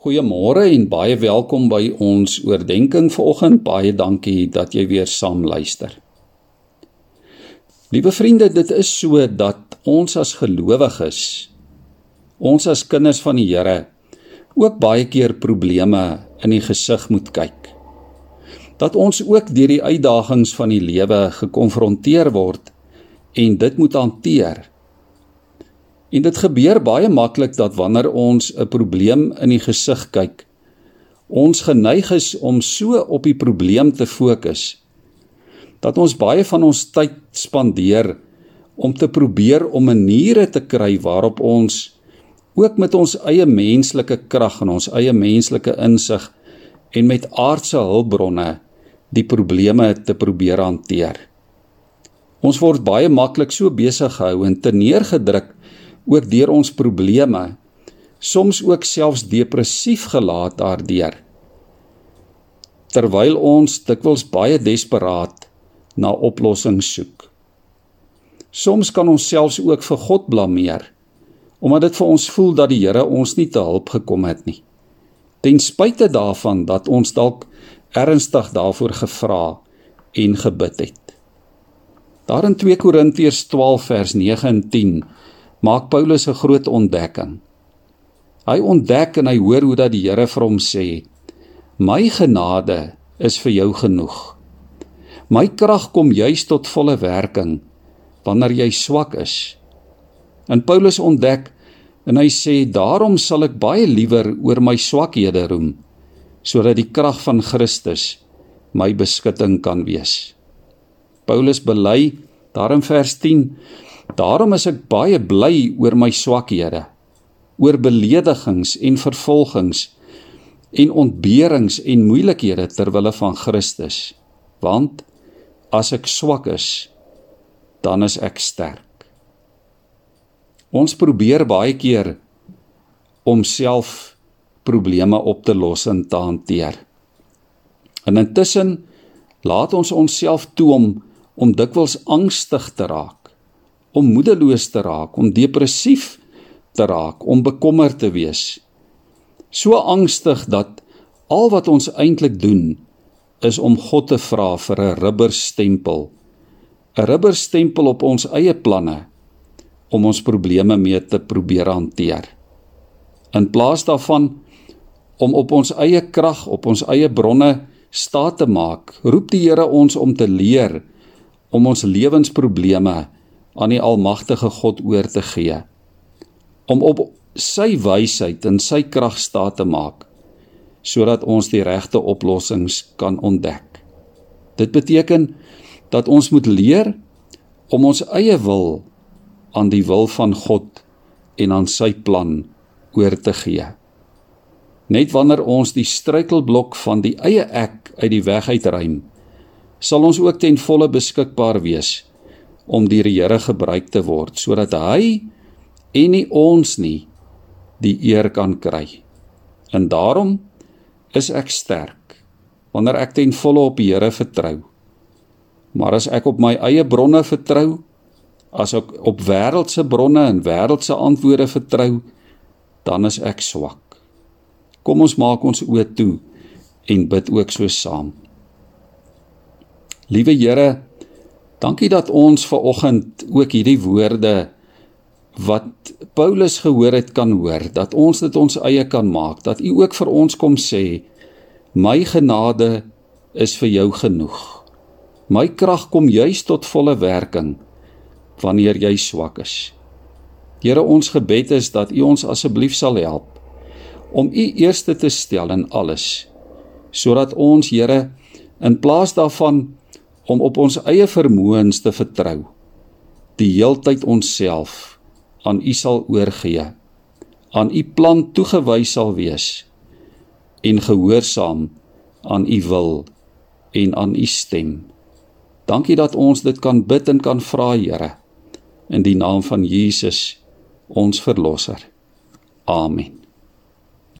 Goeiemôre en baie welkom by ons oordeenking vanoggend. Baie dankie dat jy weer saam luister. Liewe vriende, dit is so dat ons as gelowiges, ons as kinders van die Here, ook baie keer probleme in die gesig moet kyk. Dat ons ook deur die uitdagings van die lewe gekonfronteer word en dit moet hanteer. En dit gebeur baie maklik dat wanneer ons 'n probleem in die gesig kyk, ons geneig is om so op die probleem te fokus dat ons baie van ons tyd spandeer om te probeer om maniere te kry waarop ons ook met ons eie menslike krag en ons eie menslike insig en met aardse hulpbronne die probleme te probeer hanteer. Ons word baie maklik so besig gehou en te neergedruk ook deur ons probleme, soms ook selfs depressief gelaat daardeur. Terwyl ons dikwels baie desperaat na oplossings soek. Soms kan ons selfs ook vir God blameer omdat dit vir ons voel dat die Here ons nie te hulp gekom het nie. Ten spyte daarvan dat ons dalk ernstig daarvoor gevra en gebid het. Daar in 2 Korintiërs 12 vers 9 en 10 maak Paulus 'n groot ontdekking. Hy ontdek en hy hoor hoe dat die Here vir hom sê: "My genade is vir jou genoeg. My krag kom juis tot volle werking wanneer jy swak is." En Paulus ontdek en hy sê: "Daarom sal ek baie liewer oor my swakhede roem, sodat die krag van Christus my beskutting kan wees." Paulus bely daar in vers Daarom is ek baie bly oor my swakhede, oor beledigings en vervolgings en ontberings en moeilikhede ter wille van Christus. Want as ek swak is, dan is ek sterk. Ons probeer baie keer om self probleme op te los en te hanteer. En intussen laat ons onsself toe om om dikwels angstig te raak om moedeloos te raak, om depressief te raak, om bekommerd te wees. So angstig dat al wat ons eintlik doen is om God te vra vir 'n rubberstempel. 'n Rubberstempel op ons eie planne om ons probleme mee te probeer hanteer. In plaas daarvan om op ons eie krag, op ons eie bronne staat te maak, roep die Here ons om te leer om ons lewensprobleme aan die almagtige God oor te gee om op sy wysheid en sy krag staat te maak sodat ons die regte oplossings kan ontdek. Dit beteken dat ons moet leer om ons eie wil aan die wil van God en aan sy plan oor te gee. Net wanneer ons die struikelblok van die eie ek uit die weg uitruim, sal ons ook ten volle beskikbaar wees om deur die Here gebruik te word sodat hy en nie ons nie die eer kan kry. En daarom is ek sterk wanneer ek ten volle op die Here vertrou. Maar as ek op my eie bronne vertrou, as ek op wêreldse bronne en wêreldse antwoorde vertrou, dan is ek swak. Kom ons maak ons oë toe en bid ook so saam. Liewe Here, Dankie dat ons ver oggend ook hierdie woorde wat Paulus gehoor het kan hoor, dat ons dit ons eie kan maak, dat U ook vir ons kom sê, my genade is vir jou genoeg. My krag kom juis tot volle werking wanneer jy swak is. Here, ons gebed is dat U ons asseblief sal help om U eerste te stel in alles, sodat ons, Here, in plaas daarvan om op ons eie vermoëns te vertrou. Die heeltyd onsself aan U sal oorgee. Aan U plan toegewys sal wees en gehoorsaam aan U wil en aan U stem. Dankie dat ons dit kan bid en kan vra, Here, in die naam van Jesus, ons verlosser. Amen.